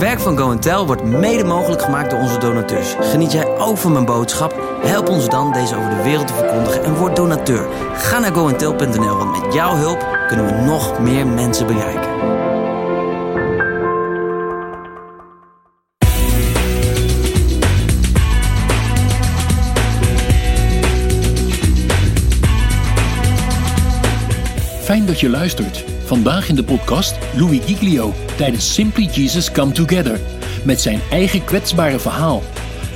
werk van Go Tell wordt mede mogelijk gemaakt door onze donateurs. Geniet jij ook van mijn boodschap? Help ons dan deze over de wereld te verkondigen en word donateur. Ga naar goandtell.nl, want met jouw hulp kunnen we nog meer mensen bereiken. Fijn dat je luistert. Vandaag in de podcast Louis Giglio tijdens Simply Jesus Come Together met zijn eigen kwetsbare verhaal.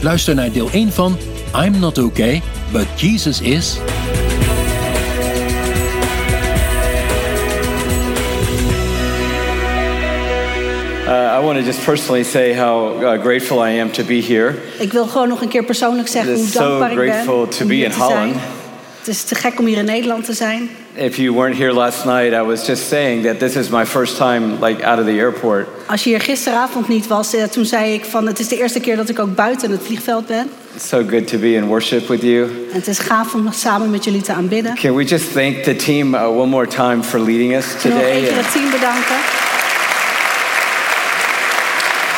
Luister naar deel 1 van I'm Not Okay, But Jesus Is. Uh, I want to just personally say how uh, grateful I am to be here. Ik wil gewoon nog een keer persoonlijk zeggen hoe is so dankbaar ik ben grateful to om be hier in te zijn. Holland. Het is te gek om hier in Nederland te zijn. If you weren't here last night, I was just saying that this is my first time like out of the airport. Als je hier gisteravond niet was, eh, toen zei ik van het is de eerste keer dat ik ook buiten het vliegveld ben. It's so good to be in worship with you. En het is gaaf om samen met jullie te aanbidden. Can we just thank the team uh, one more time for leading us nog today? keer het team bedanken.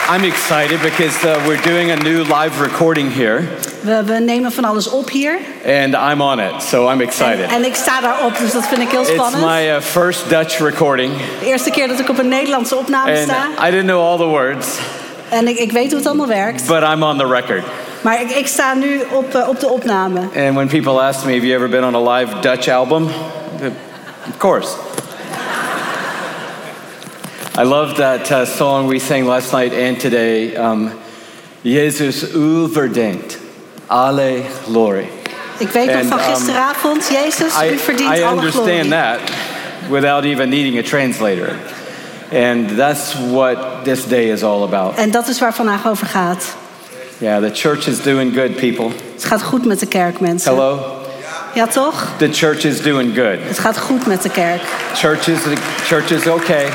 I'm excited because uh, we're doing a new live recording here, We, we nemen van alles op hier. and I'm on it, so I'm En, excited. en ik sta daarop, dus dat vind ik heel It's spannend. my uh, first Dutch recording, De eerste keer dat ik op een Nederlandse opname and sta. I didn't know all the words, En ik, ik weet hoe het allemaal werkt. but I'm on the record. Maar ik, ik sta nu op, eh, op de opname. And when people ask me, have you ever been on a live Dutch album? Of course. I love that uh, song we sang last night and today. Um, Jezus u. Alle glory. Ik weet nog van um, gisteravond, Jezus, I, u verdient I alle glorie. understand that without even needing a translator. And that's what this day is all about. En dat is waar vandaag over gaat. Yeah, the church is doing good, people. Het gaat goed met de kerk, mensen. Hello? Ja, toch? The church is doing good. Het gaat goed met de kerk. Church is, church is okay.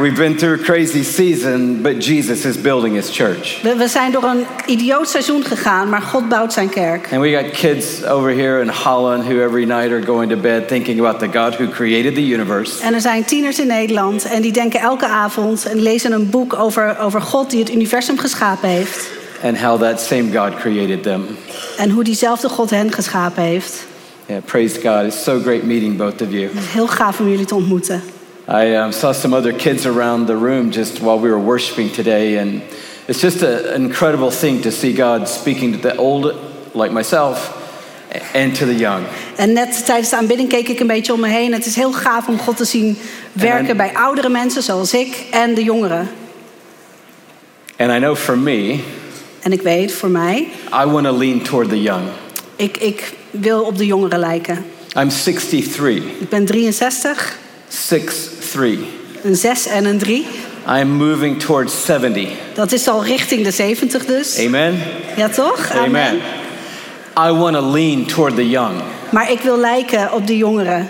We've been through a crazy season, but Jesus is building his church. We, we zijn door een idioot seizoen gegaan, maar God bouwt zijn kerk. And we got kids over here in Holland who every night are going to bed thinking about the God who created the universe. En er zijn tieners in Nederland en die denken elke avond en lezen een boek over, over God die het universum geschapen heeft. And how that same God created them. En hoe diezelfde God hen geschapen heeft. Yeah, praise God. It's so great meeting both of you. Heel gaaf om jullie te ontmoeten. I um, saw some other kids around the room just while we were worshiping today, and it's just a- an incredible thing to see God speaking to the old, like myself, and to the young. En net tijdens de aanbidding keek ik een beetje om me heen. Het is heel gaaf om God te zien werken En- bij oudere mensen zoals ik en de jongeren. And I know for me, En ik weet, voor mij, I want to lean toward the young. ik, ik wil op de jongeren lijken. I'm 63, Ik ben 63, 6'3. een 6 en een 3. I'm moving towards 70. Dat is al richting de 70 dus. Amen? Ja toch? Amen. I want to lean toward the young. Maar ik wil lijken op de jongeren.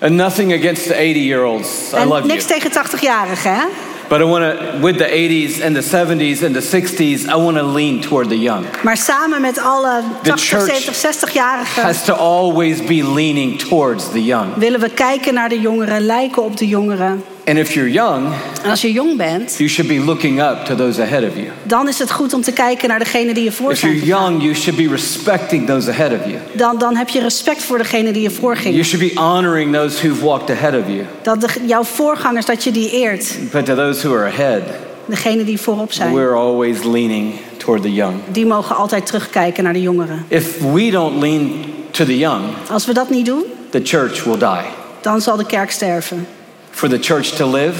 And nothing against the 80 year olds. I En love niks you. tegen 80-jarigen, hè? But I want to, with the 80s and the 70s and the 60s, I want to lean toward the young. Maar samen met alle The 80, church 70, 60-jarigen Has to always be leaning towards the young. willen we kijken naar de jongeren, lijken op de jongeren. And if you're young, En als je jong bent, you should be looking up to those ahead of you. dan is het goed om te kijken naar degene die je voor If zijn. you're gegaan. young, you should be respecting those ahead of you. Dan, dan heb je respect voor degene die je voorging. You should be honoring those who've walked ahead of you. Dat de, jouw voorgangers, dat je die eert. But to those who are ahead, Degene die voorop zijn. we're always leaning toward the young. Die mogen altijd terugkijken naar de jongeren. If we don't lean to the young, Als we dat niet doen, the church will die. dan zal de kerk sterven. For the church to live,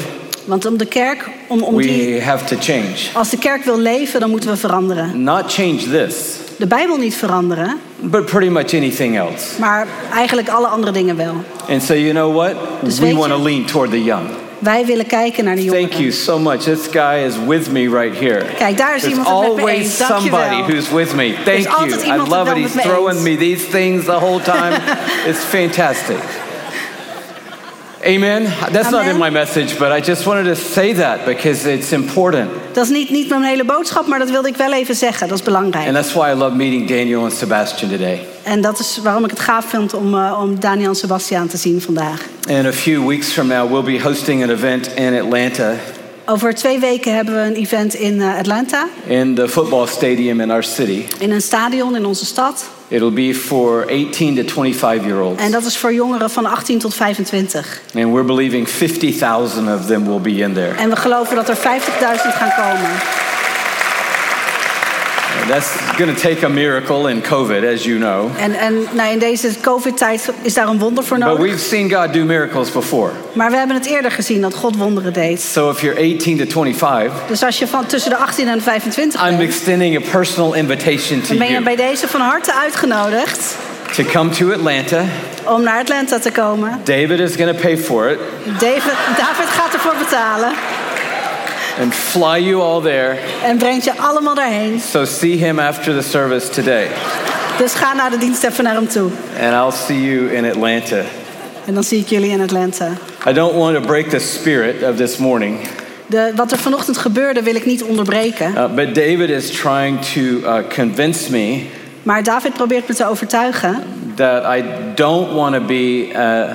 Want om de kerk, om, om die, we have to change. als de kerk wil leven, dan moeten we veranderen. Not change this, De Bijbel niet veranderen, but pretty much anything else. maar eigenlijk alle andere dingen wel. And so, you know what? Dus we weet want to je- lean toward the young. Wij willen kijken naar de jongeren. Thank you so much. This guy is with me right here. Kijk, daar is There's iemand het met me always eens. Dank je somebody who's with me. Er Thank you. altijd I iemand love it. met He's me throwing me these things the whole time. it's fantastic. Amen. That's not in Amen. my message, but I just wanted to say that because it's important. Dat is niet, niet mijn hele boodschap, maar dat wilde ik wel even zeggen. Dat is belangrijk. And that's why I love meeting Daniel and Sebastian today. En dat is waarom ik het gaaf vind om, eh, om Daniel en Sebastiaan te zien vandaag. And a few weeks from now, we'll be hosting an event in Atlanta. Over twee weken hebben we een event in eh, Atlanta. in the football stadium in our city. In een stadion in onze stad. It'll be for 18 to 25 year olds. En dat is voor jongeren van 18 tot 25. And we're believing 50,000 of them will be in there. En we geloven dat er 50.000 gaan komen. That's going to take a miracle in COVID, as you know. En, en nou, in deze COVID-tijd is daar een wonder voor But nodig. we've seen God do miracles before. Maar we hebben het eerder gezien dat God wonderen deed. So if you're 18 to 25, Dus als je van tussen de 18 en de 25 I'm bent, extending a personal invitation to dan ben je you bij deze van harte uitgenodigd to come to Atlanta. om naar Atlanta te komen. David is going to pay for it David, David gaat ervoor betalen and fly you all there. en brengt je allemaal daarheen. So see him after the service today. Dus ga naar de dienst even naar hem toe. And I'll see you in Atlanta. En dan zie ik jullie in Atlanta. I don't want to break the spirit of this morning, De, wat er vanochtend gebeurde wil ik niet onderbreken. uh, but David is trying to uh, convince me Maar David probeert me te overtuigen that I don't want to be, uh,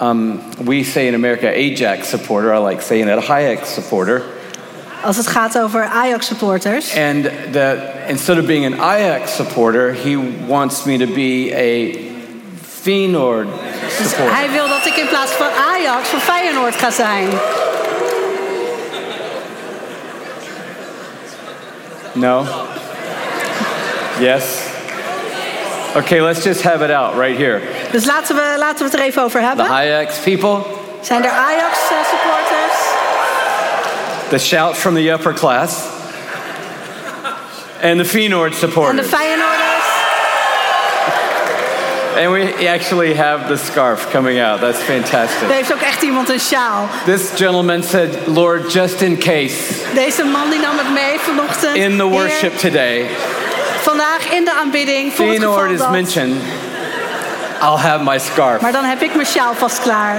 um, we say in America, Ajax supporter. I like saying that, Hayek supporter. als het gaat over Ajax-supporters. And that instead of being an Ajax supporter, he wants me to be a Feyenoord Dus supporter. hij wil dat ik in plaats van Ajax voor Feyenoord ga zijn. No? Yes? Okay, let's just have it out right here. Dus laten we, laten we het er even over The hebben. Ajax people, Zijn er Ajax-supporters? the shout from the upper class, and the Feyenoord En de supporters. Feyenoorders? And we actually have the scarf coming out. That's Er fantastic. heeft ook echt iemand een sjaal. This gentleman said, Lord, just in case, Deze man die nam het mee vanochtend. in the Heer, worship today, vandaag in de aanbidding. Voor Feyenoord is dat. mentioned, I'll have my scarf. Maar dan heb ik mijn sjaal vast klaar.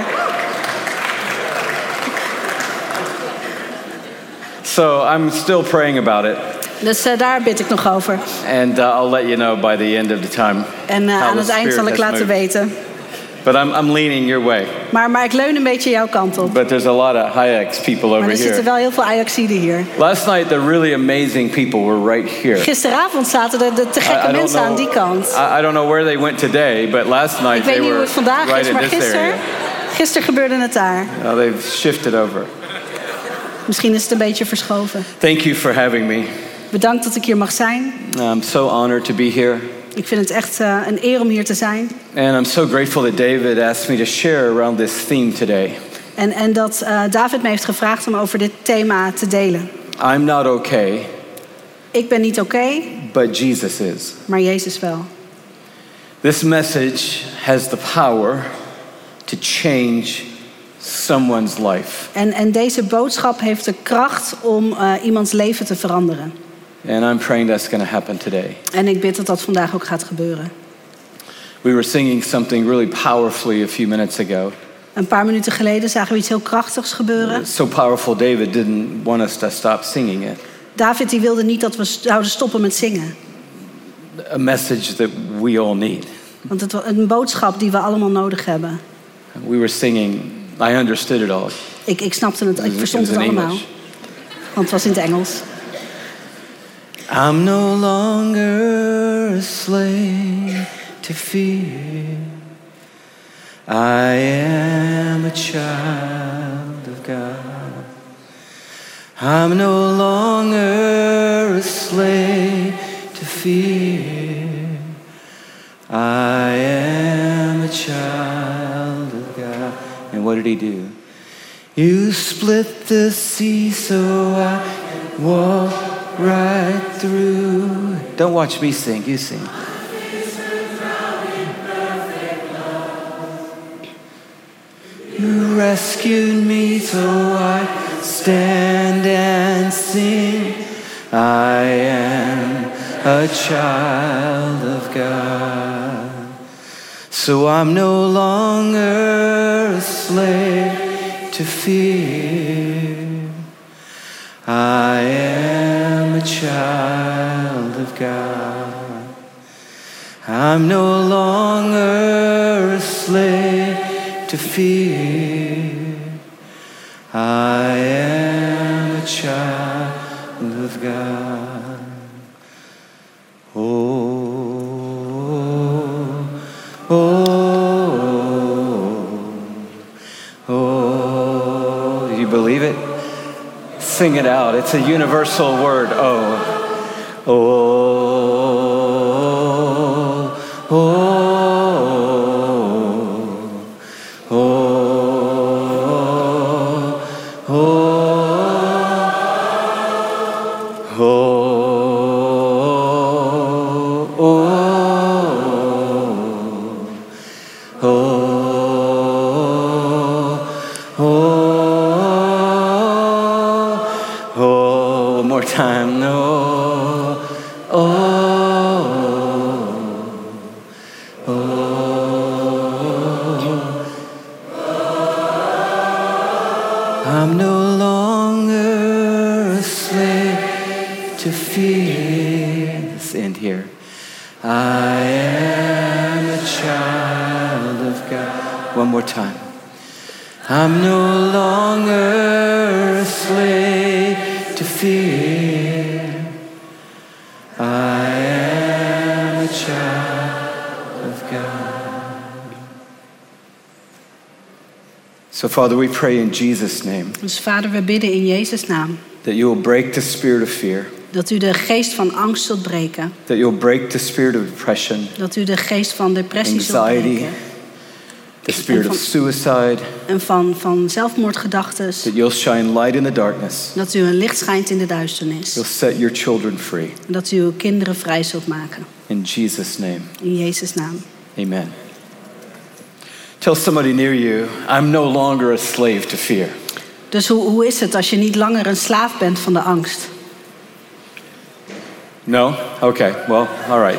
So I'm still praying about it, Dus eh, daar bid ik nog over. and uh, I'll let you know by the end of the time. En how aan het eind zal ik laten moved. weten. But I'm, I'm leaning your way. Maar, maar ik leun een beetje jouw kant op. But there's a lot of Hayek's people Maar over er zitten wel heel veel Ajaxiden hier. Last night, the really amazing people were right here. Gisteravond zaten er de te gekke I, I don't mensen aan die kant. I, I don't know where they went today, but last Ik night weet they niet hoe het vandaag right is, maar gisteren, gisteren gebeurde het daar. Now they've shifted over. Misschien is het een beetje verschoven. Thank you for having me. Bedankt dat ik hier mag zijn. I'm so honored to be here. Ik vind het echt eh, een eer om hier te zijn. And I'm so grateful that David asked me to share around this theme today. En, en dat eh, David me heeft gevraagd om over dit thema te delen. I'm not okay, Ik ben niet oké, but Jesus is. maar Jezus wel. This message has the power to change someone's life. En, en deze boodschap heeft de kracht om eh, iemands leven te veranderen. And I'm praying that's going to happen today. En ik bid dat dat vandaag ook gaat gebeuren. We were singing something really powerfully a few minutes ago. Een paar minuten geleden zagen we iets heel krachtigs gebeuren. It's so powerful, David didn't want us to stop singing it. David die wilde niet dat we zouden stoppen met zingen. A message that we all need. Want het was een boodschap die we allemaal nodig hebben. We were singing, I understood it all. Ik, ik snapte het, ik verstond het allemaal. Want het was in het Engels. I'm no longer a slave to fear. I am a child of God. I'm no longer a slave to fear. I am a child of God. And what did he do? You split the sea so I walk right through. Don't watch me sing, you sing. You rescued me so I stand and sing. I am a child of God. So I'm no longer a slave to fear. I am child of God. I'm no longer a slave to fear. I am a child of God. Sing it out. It's a universal word. Oh, oh, oh, fear. I am a child of God. So, Father, we pray in Jesus' name Dus vader, we bidden in Jezus' naam that you will break the spirit of fear, dat u de geest van angst zult breken. that you'll break the spirit of depression, Dat u de geest van depressie zult anxiety, breken. The spirit of suicide, En van, van zelfmoordgedachten. that you'll shine light in the darkness. Dat u een licht schijnt in de duisternis. You'll set your children free. Dat u uw kinderen vrij zult maken. In Jesus' name, In Jezus' naam. amen. Tell somebody near you, I'm no longer a slave to fear. Dus hoe, hoe is het als je niet langer een slaaf bent van de angst? No? Okay, well, all right.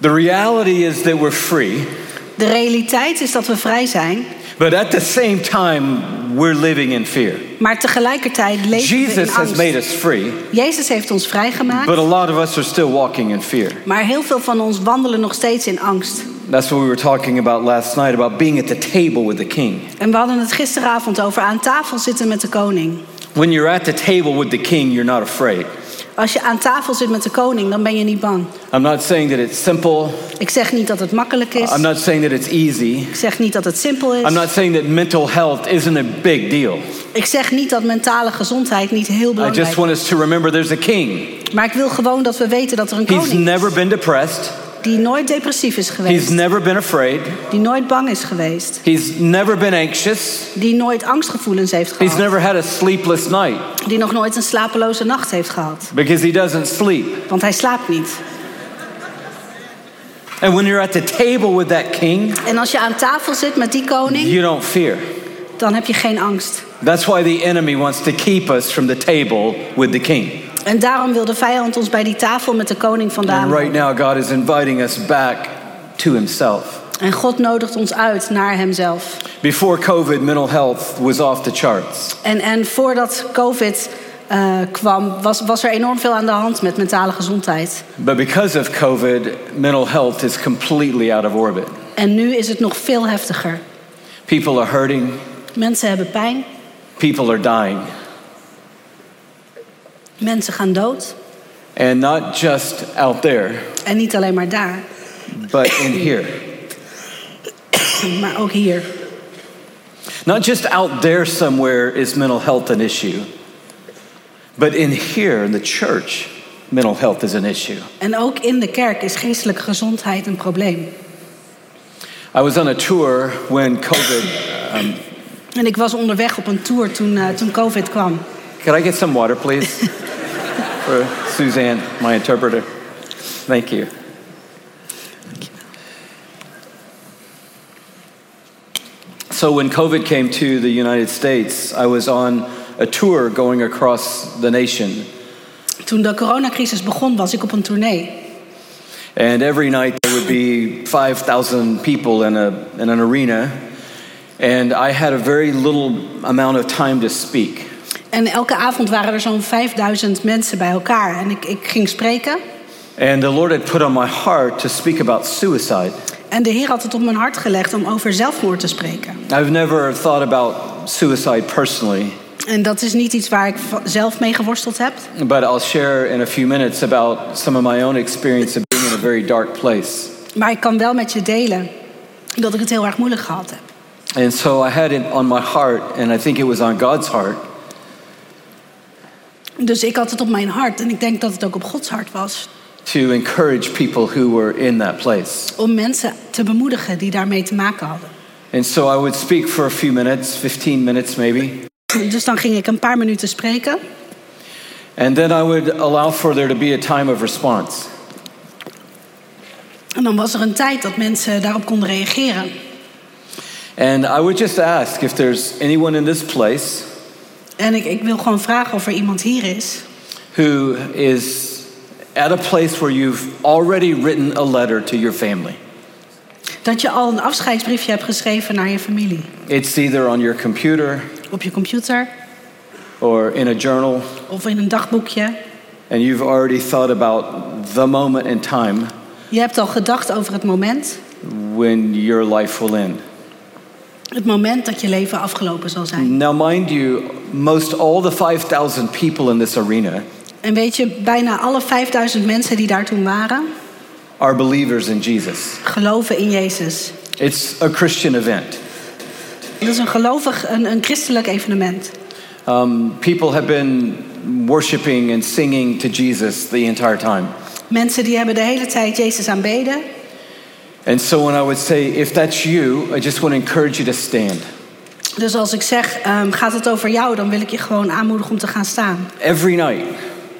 The reality is that we're free, De realiteit is dat we vrij zijn, but at the same time, we're living in fear. maar tegelijkertijd leven we in Jesus has angst. made us free, Jezus heeft ons vrijgemaakt, but a lot of us are still walking in fear. maar heel veel van ons wandelen nog steeds in angst. That's what we were talking about last night about being at the table with the king. En we hadden het gisteravond over aan tafel zitten met de koning. When you're at the table with the king, you're not afraid. Als je aan tafel zit met de koning, dan ben je niet bang. I'm not saying that it's simple. Ik zeg niet dat het makkelijk is. I'm not saying that it's easy. Ik zeg niet dat het simpel I'm is. not saying that mental health isn't a big deal. Ik zeg niet dat mentale gezondheid niet heel I belangrijk just want us to remember there's a king. is. Maar ik wil gewoon dat we weten dat er een He's koning is. never been depressed. Die nooit depressief is He's geweest. never been afraid. Die nooit bang is geweest. He's never been anxious. Die nooit angstgevoelens heeft He's gehad. never had a sleepless night Die nog nooit een slapeloze nacht heeft gehad. because he doesn't sleep. Want hij slaapt niet. And when you're at the table with that king, En als je aan tafel zit met die koning, you don't fear. dan heb je geen angst. That's why the enemy wants to keep us from the table with the king. En daarom wil de vijand ons bij die tafel met de koning vandaan. And right now, God is inviting us back to himself. En God nodigt ons uit naar hemzelf. Before COVID, mental health was off the charts. En, en voordat COVID eh, kwam, was, was er enorm veel aan de hand met mentale gezondheid. But because of COVID, mental health is completely out of orbit. En nu is het nog veel heftiger. People are hurting, Mensen hebben pijn, people are dying. Mensen gaan dood. And not just out there, En niet alleen maar daar, but in here. maar ook hier. Not just out there somewhere is mental health an issue, but in here, in the church, mental health is an issue. En ook in de kerk is geestelijke gezondheid een probleem. I was on a tour when COVID. Um, En ik was onderweg op een tour toen, eh, toen COVID kwam. could I get some water, please? For Suzanne, my interpreter. Thank you. So, when COVID came to the United States, I was on a tour going across the nation. Toen de coronacrisis begon, was ik op een tournee. And every night there would be 5,000 people in, a, in an arena. And I had a very little amount of time to speak. En elke avond waren er zo'n 5000 mensen bij elkaar. En ik, ik ging spreken. And the Lord had put on my heart to speak about suicide. En de Heer had het op mijn hart gelegd om over zelfmoord te spreken. I've never thought about suicide personally, En dat is niet iets waar ik zelf mee geworsteld heb. but I'll share in a few minutes about some of my own experience of being in a very dark place. Maar ik kan wel met je delen dat ik het heel erg moeilijk gehad heb. And so I had it on my heart, and I think it was on God's heart, Dus ik had het op mijn hart en ik denk dat het ook op Gods hart was. to encourage people who were in that place. Om mensen te bemoedigen die daarmee te maken hadden. And so I would speak for a few minutes, 15 minutes maybe, Dus dan ging ik een paar minuten spreken. and then I would allow for there to be a time of response. En dan was er een tijd dat mensen daarop konden reageren. And I would just ask if there's anyone in this place En ik, ik wil gewoon vragen of er iemand hier is. who is at a place where you've already written a letter to your family. Dat je al een afscheidsbriefje hebt geschreven naar je familie. It's either on your computer Op je computer or in a journal, of in een dagboekje. and you've already thought about the moment in time Je hebt al gedacht over het moment. when your life will end. Het moment dat je leven afgelopen zal zijn. Now, mind you, most all the 5,000 people in this arena En weet je, bijna alle 5000 mensen die daar toen waren, are believers in Jesus. geloven in Jezus. It's a Christian event. Dat is een gelovig, een, een christelijk evenement. Um, people have been worshiping and singing to Jesus the entire time. Mensen die hebben de hele tijd Jezus aanbeden. And so, when I would say, if that's you, I just want to encourage you to stand. Dus als ik zeg, ehm, gaat het over jou, dan wil ik je gewoon aanmoedigen om te gaan staan. Every night,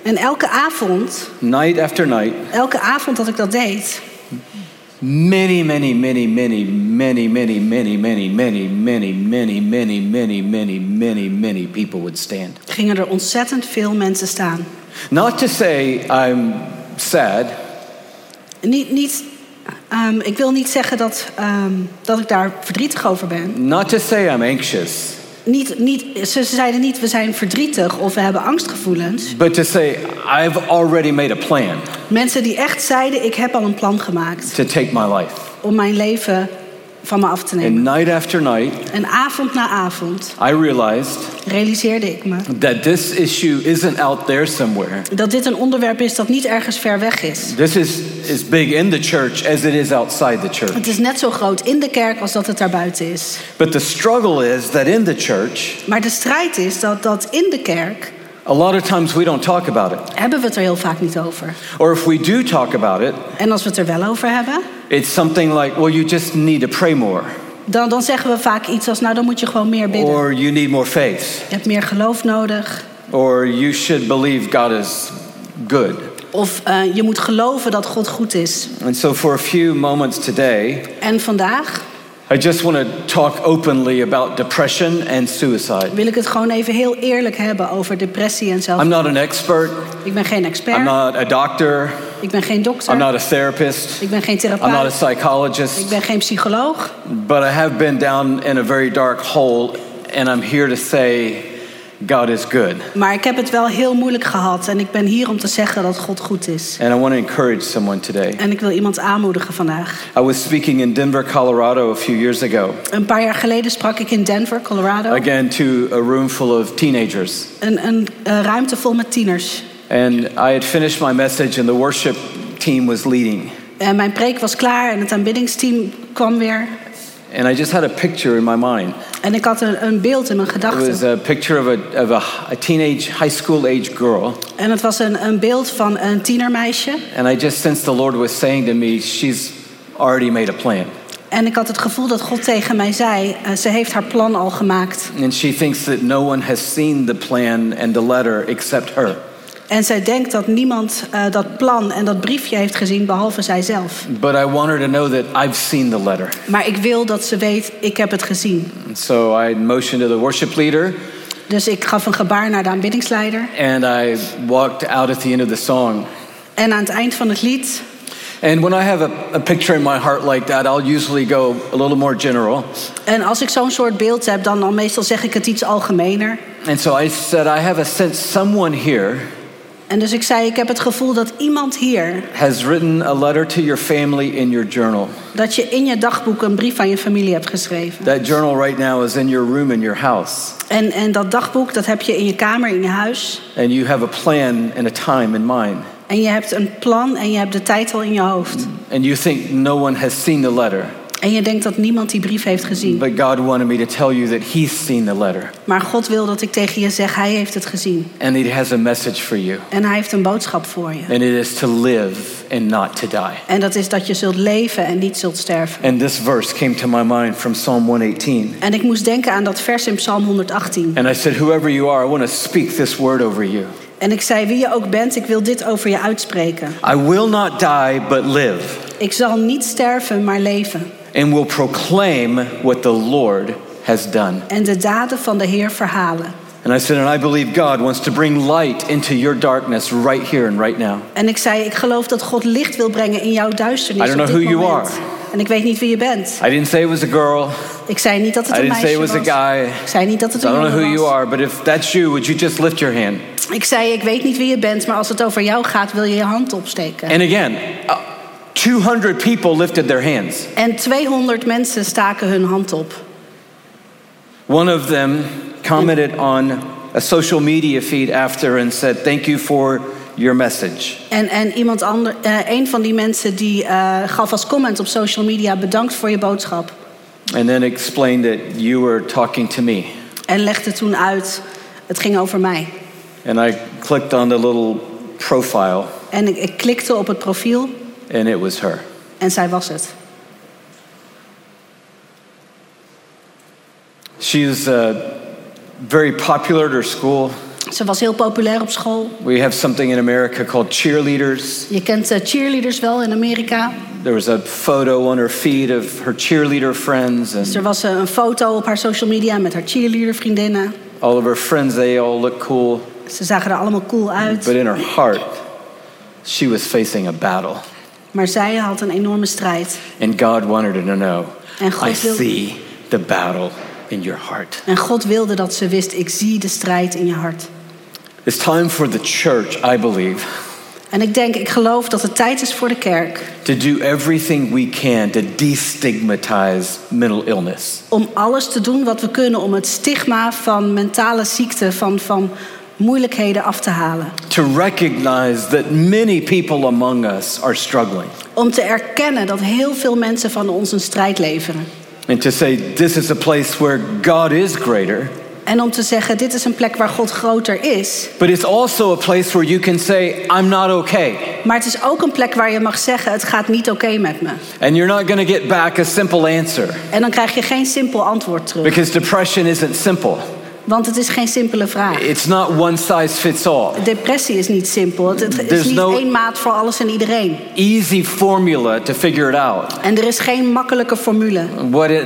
En elke avond, night after night, elke avond dat ik dat deed, many, many, many, many, many, many, many, many, many, many, many, many, many, many, many, many people would stand. gingen er ontzettend veel mensen staan. Not to say I'm sad, Niet, niet, ehm, ik wil niet zeggen dat, ehm, dat ik daar verdrietig over ben. not to say I'm anxious, Niet, niet, ze zeiden niet, we zijn verdrietig of we hebben angstgevoelens. but to say I've already made a plan Mensen die echt zeiden, ik heb al een plan gemaakt to take my life. om mijn leven van me af te And nemen. night after night, En avond na avond I realized realiseerde ik me that this issue isn't out there somewhere. dat dit een onderwerp is dat niet ergens ver weg is. This is as big in the church as it is outside the church. Het is net zo groot in de kerk als dat het daar buiten is. But the struggle is that in the church, Maar de strijd is dat, dat in de kerk a lot of times we don't talk about it. hebben we het er heel vaak niet over. Or if we do talk about it, En als we het er wel over hebben, it's something like, well, you just need to pray more, dan, dan zeggen we vaak iets als, nou dan moet je gewoon meer bidden. or you need more faith, Je hebt meer geloof nodig. or you should believe God is good. Of eh, je moet geloven dat God goed is. And so, for a few moments today, En vandaag I just want to talk openly about depression and suicide. wil ik het gewoon even heel eerlijk hebben over depressie en zelf. I'm not an expert, Ik ben geen I'm expert. not a doctor, Ik ben geen dokter. I'm not a therapist, Ik ben geen I'm not a therapeut. Ik psychologist, ben geen psycholoog. but I have been down in a very dark hole, and I'm here to say God is good. Maar ik heb het wel heel moeilijk gehad. En ik ben hier om te zeggen dat God goed is. And I want to encourage someone today. En ik wil iemand aanmoedigen vandaag. I was speaking in Denver, Colorado a few years ago, Een paar jaar geleden sprak ik in Denver, Colorado. again to a room full of teenagers. Een, een eh, ruimte vol met tieners. And I had finished my message, and the worship team was leading. En mijn preek was klaar en het aanbiddingsteam kwam weer. And I just had a picture in my mind. En ik had een, een beeld in mijn gedachten. It was a picture of a, of a, a teenage, high school age girl. En het was een, een beeld van een tienermeisje. And I just sensed the Lord was saying to me, She's already made a plan. En ik had het gevoel dat God tegen mij zei: eh, ze heeft haar plan al gemaakt. And she thinks that no one has seen the plan and the letter except her. En zij denkt dat niemand eh, dat plan en dat briefje heeft gezien behalve zijzelf. But I want her to know that I've seen the letter. Maar ik wil dat ze weet: ik heb het gezien. So I motioned to the worship leader Dus ik gaf een gebaar naar de aanbiddingsleider. and I walked out at the end of the song. En aan het eind van het lied. And when I have a, a picture in my heart like that, I'll usually go a little more general. En als ik zo'n soort beeld heb, dan, dan meestal zeg ik het iets algemener. And so I said, I have a sense someone here En dus ik zei, ik heb het gevoel dat iemand hier, has written a letter to your family in your journal. dat je in je dagboek een brief aan je familie hebt geschreven. That journal right now is in your room in your house. En, en dat dagboek, dat heb je in je kamer, in je huis. And you have a plan and a time in mind. En je hebt een plan en je hebt de tijd al in je hoofd. And you think no one has seen the letter. En je denkt dat niemand die brief heeft gezien. But God wanted me to tell you that He's seen the letter. Maar God wil dat ik tegen je zeg, hij heeft het gezien. And He has a message for you. En hij heeft een boodschap voor je. And it is to live and not to die. En dat is dat je zult leven en niet zult sterven. And this verse came to my mind from Psalm 118. En ik moest denken aan dat vers in Psalm 118. And I said, Whoever you are, I want to speak this word over you. En ik zei, wie je ook bent, ik wil dit over je uitspreken. I will not die, but live, Ik zal niet sterven, maar leven. And will proclaim what the Lord has done. En de daden van de Heer verhalen. And I said, and I believe God wants to bring light into your darkness right here and right now. En ik zei, ik geloof dat God licht wil brengen in jouw I duisternis don't op know who you moment. are. En ik weet niet wie je bent. I didn't say it was a girl. Ik zei niet dat het I een didn't say meisje it was was. a guy. Ik zei niet dat het So I een don't know who jongen you was. are, but if that's you, would you just lift your hand? Ik zei, ik weet niet wie je bent, maar als het over jou gaat, wil je je hand opsteken. And again, uh, 200 people lifted their hands. En 200 mensen staken hun hand op. One of them commented on a social media feed after and said, Thank you for your message. En, en iemand ander, eh, een van die mensen die eh, gaf als comment op social media: bedankt voor je boodschap. And then explained that you were talking to me. En legde toen uit: het ging over mij. And I clicked on the little profile, En ik, ik klikte op het profiel and it was her. en zij was het. She is uh, very popular at her school. Ze was heel populair op school. We have something in America called cheerleaders. Je kent eh, cheerleaders wel in Amerika. There was a photo on her feed of her cheerleader friends, Dus er was eh, een foto op haar social media met haar cheerleader vriendinnen. all of her friends, they all look cool. Ze zagen er allemaal cool uit. But in her heart, she was facing a battle. Maar zij had een enorme strijd. And God wanted her to know En God I wil- see the battle in your heart. En God wilde dat ze wist: ik zie de strijd in je hart. It's time for the church, I believe, En ik denk, ik geloof dat het tijd is voor de kerk to do everything we can to destigmatize mental illness. om alles te doen wat we kunnen om het stigma van mentale ziekte, van, van moeilijkheden af te halen. To recognize that many people among us are struggling. Om te erkennen dat heel veel mensen van ons een strijd leveren. And to say, this is a place where God is greater, En om te zeggen, dit is een plek waar God groter is. but it's also a place where you can say, I'm not okay. Maar het is ook een plek waar je mag zeggen, het gaat niet oké met me. And you're not going to get back a simple answer En dan krijg je geen simpel antwoord terug. because depression isn't simple. Want het is geen simpele vraag. It's not one size fits all. Depressie is niet simpel. Het, het is niet no- één maat voor alles en iedereen. Easy formula to figure it out. En er is geen makkelijke formule. What it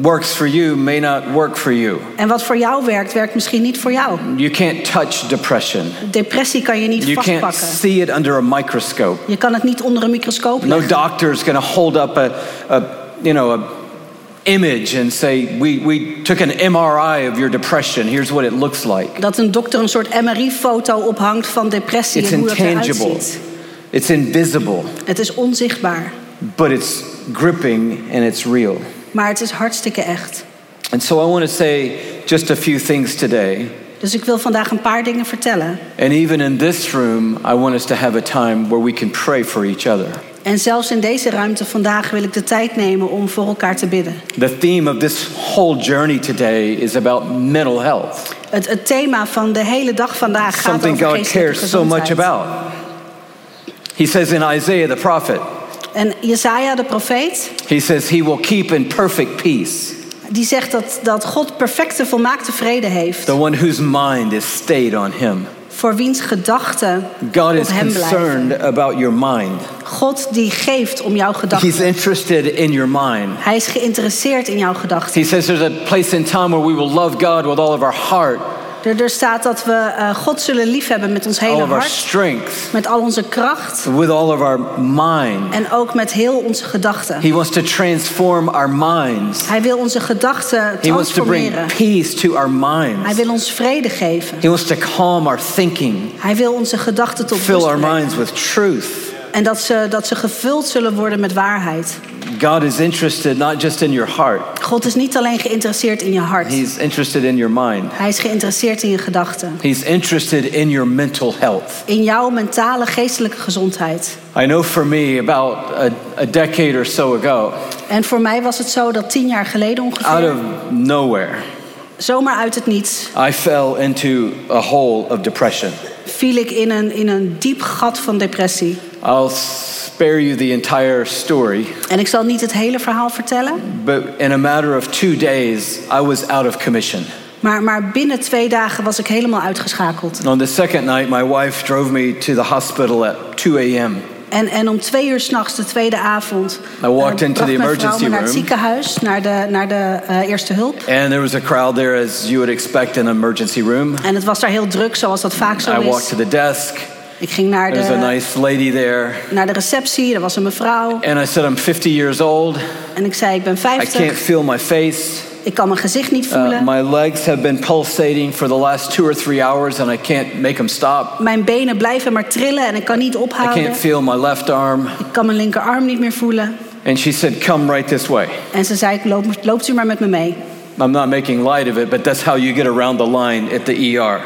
works for you may not work for you. En wat voor jou werkt, werkt misschien niet voor jou. You can't touch depression. Depressie kan je niet You can't vastpakken. see it under a microscope. Je kan het niet onder een microscoop No leggen. doctor is going to hold up a, a you know, a image and say, we, we took an MRI of your depression. Here's what it looks like. Dat een dokter een soort MRI-foto ophangt van depressie It's en hoe dat eruit intangible. It's invisible, Het is onzichtbaar, but it's gripping and it's real. maar het is hartstikke echt. And so I want to say just a few things today. Dus ik wil vandaag een paar dingen vertellen. And even in this room, I want us to have a time where we can pray for each other. En zelfs in deze ruimte vandaag wil ik de tijd nemen om voor elkaar te bidden. The theme of this whole journey today is about mental health, Het, het thema van de hele dag vandaag gaat something over God cares so much gezondheid. about. He says in Isaiah the prophet, En Jesaja, de profeet, he says, He will keep in perfect peace die zegt dat, dat God perfecte, volmaakte vrede heeft. the one whose mind is stayed on Him. Voor wiens gedachten God op is hem blijven. concerned about your mind. God die geeft om jouw He's gedachten. interested in your mind. Hij is geïnteresseerd in jouw gedachten. He says there's a place in time where we will love God with all of our heart, Er, er staat dat we eh, God zullen liefhebben met ons all hele of our hart, strength, met al onze kracht with all of our mind. en ook met heel onze gedachten. He wants to transform our minds. Hij wil onze gedachten He wants to bring transformeren. peace to our Hij minds. wil ons vrede geven. He wants to calm our thinking, Hij wil onze gedachten tot fill rust our brengen. minds with truth. En dat ze, dat ze gevuld zullen worden met waarheid. God is interested not just in your heart, God is niet alleen geïnteresseerd in je hart. He's interested in your mind. Hij is geïnteresseerd in je gedachten. He's interested in your mental health. In jouw mentale, geestelijke gezondheid. I know for me, about a, a decade or so ago, En voor mij was het zo dat tien jaar geleden out ongeveer, of nowhere, zomaar uit het niets, I fell into a hole of depression. viel ik in een, in een diep gat van depressie. I'll spare you the entire story, En ik zal niet het hele verhaal vertellen, but in a matter of two days, I was out of commission. maar, maar binnen twee dagen was ik helemaal uitgeschakeld. On the second night, my wife drove me to the hospital at 2 a.m. En, en om twee uur s'nachts, de tweede avond, I walked eh, into the emergency me naar het room. ziekenhuis, naar de, naar de eh, eerste hulp. And there was a crowd there, as you would expect in an emergency room. En het was daar heel druk, zoals dat vaak zo I walked is. to the desk. Ik ging naar There's a de, nice lady there. naar de receptie, er was een mevrouw. And I said, I'm 50 years old. En ik zei, ik ben I can't 50, feel my face. ik kan mijn gezicht niet Uh, voelen. my legs have been pulsating for the last two or three hours, and I can't make them stop. Mijn benen blijven maar trillen en ik kan niet I ophouden. can't feel my left arm. Ik kan mijn linkerarm niet meer voelen. And she said, Come right this way. En ze zei, Loop, loopt u maar met me mee. I'm not making light of it, but that's how you get around the line at the ER.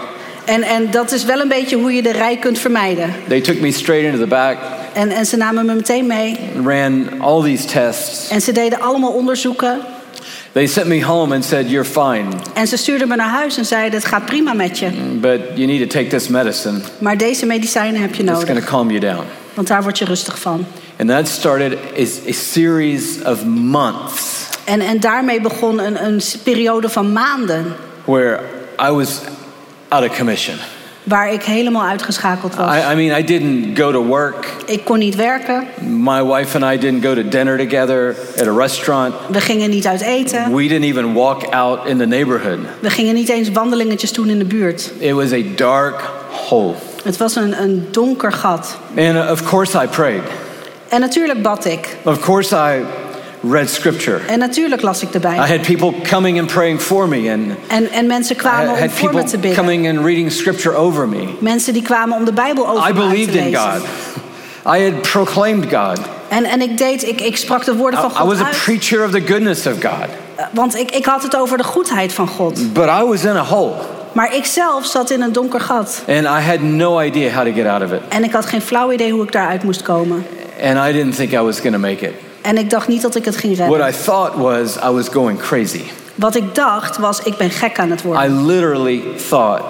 En, en dat is wel een beetje hoe je de rij kunt vermijden. They took me straight into the back, En, en ze namen me meteen mee. ran all these tests. En ze deden allemaal onderzoeken. They sent me home and said, You're fine, En ze stuurden me naar huis en zeiden, het gaat prima met je. but you need to take this medicine. Maar deze medicijnen heb je It's going to nodig. calm you down. Want daar word je rustig van. And that started is a series of months En, en daarmee begon een, een periode van maanden. where I was out of commission. Waar ik helemaal uitgeschakeld was. I, I mean, I didn't go to work. Ik kon niet werken. My wife and I didn't go to dinner together at a restaurant. We gingen niet uit eten. We didn't even walk out in the neighborhood. We gingen niet eens wandelingetjes doen in de buurt. It was a dark hole. Het was een, een donker gat. And uh, of course, I prayed. En natuurlijk bad ik. Of course, I read scripture. En natuurlijk las ik de I Bijbel. had people coming and praying for me, and En, en mensen I kwamen om voor me te people bidden. coming and reading scripture over me. Mensen die kwamen om de Bijbel over I me te believed in lezen. God. I had proclaimed God. En, en ik deed, ik, ik sprak de woorden I, van I God was a preacher of the goodness of God. Eh, Want ik, ik had het over de goedheid van God. But I was in a hole, Maar ik zelf zat in een donker gat. and I had no idea how to get out of it. En ik had geen flauw idee hoe ik daaruit moest komen. And I didn't think I was going to make it. En ik dacht niet dat ik het ging redden. What I thought was I was going crazy. Wat ik dacht was, ik ben gek aan het I worden. literally thought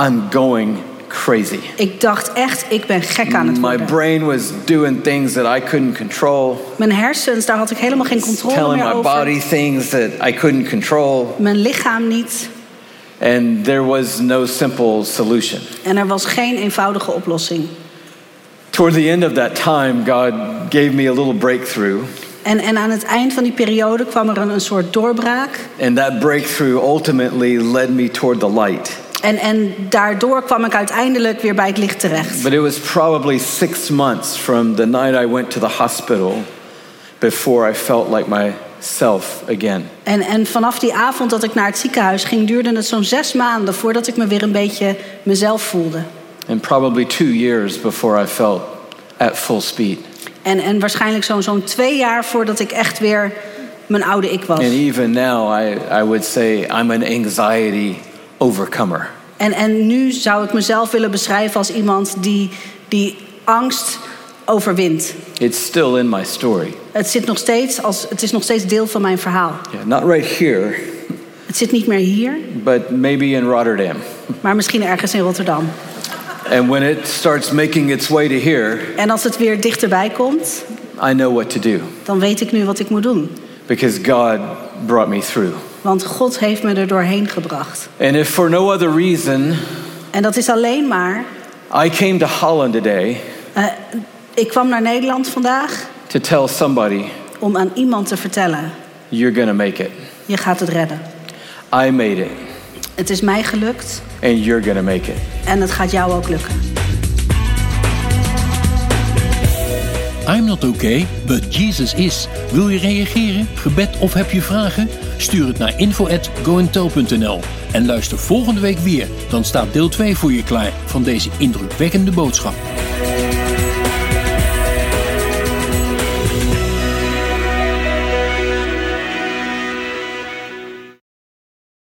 I'm going crazy. Ik dacht echt, ik ben gek aan het My worden. brain was doing things that I couldn't control, Mijn hersens, daar had ik helemaal geen controle telling meer my over. body things that I couldn't control, Mijn lichaam niet. and there was no simple solution. En er was geen eenvoudige oplossing. Toward the end of that time, God gave me a little breakthrough, En, en aan het eind van die periode kwam er een, een soort doorbraak. and that breakthrough ultimately led me toward the light. En, en daardoor kwam ik uiteindelijk weer bij het licht terecht. But it was probably six months from the night I went to the hospital before I felt like myself again. En, en vanaf die avond dat ik naar het ziekenhuis ging, duurde het zo'n zes maanden voordat ik me weer een beetje mezelf voelde. And probably two years before I felt at full speed. En, en waarschijnlijk zo'n zo'n twee jaar voordat ik echt weer mijn oude ik was. And even now, I, I would say I'm an anxiety overcomer. En, en nu zou ik mezelf willen beschrijven als iemand die, die angst overwint. It's still in my story. Het, zit nog steeds als, het is nog steeds deel van mijn verhaal. Yeah, not right here, Het zit niet meer hier, but maybe in Rotterdam. maar misschien ergens in Rotterdam. And when it starts making its way to here, En als het weer dichterbij komt, I know what to do dan weet ik nu wat ik moet doen. because God brought me through. Want God heeft me er doorheen gebracht. And if for no other reason, En dat is alleen maar. I came to Holland today eh, ik kwam naar Nederland vandaag to tell somebody om aan iemand te vertellen: you're going to make it. je gaat het redden. I made it. Het is mij gelukt and you're going to make it. en het gaat jou ook lukken. I'm not okay, but Jesus is. Wil je reageren, gebed of heb je vragen? Stuur het naar info@goentel.nl en luister volgende week weer. Dan staat deel 2 voor je klaar van deze indrukwekkende boodschap.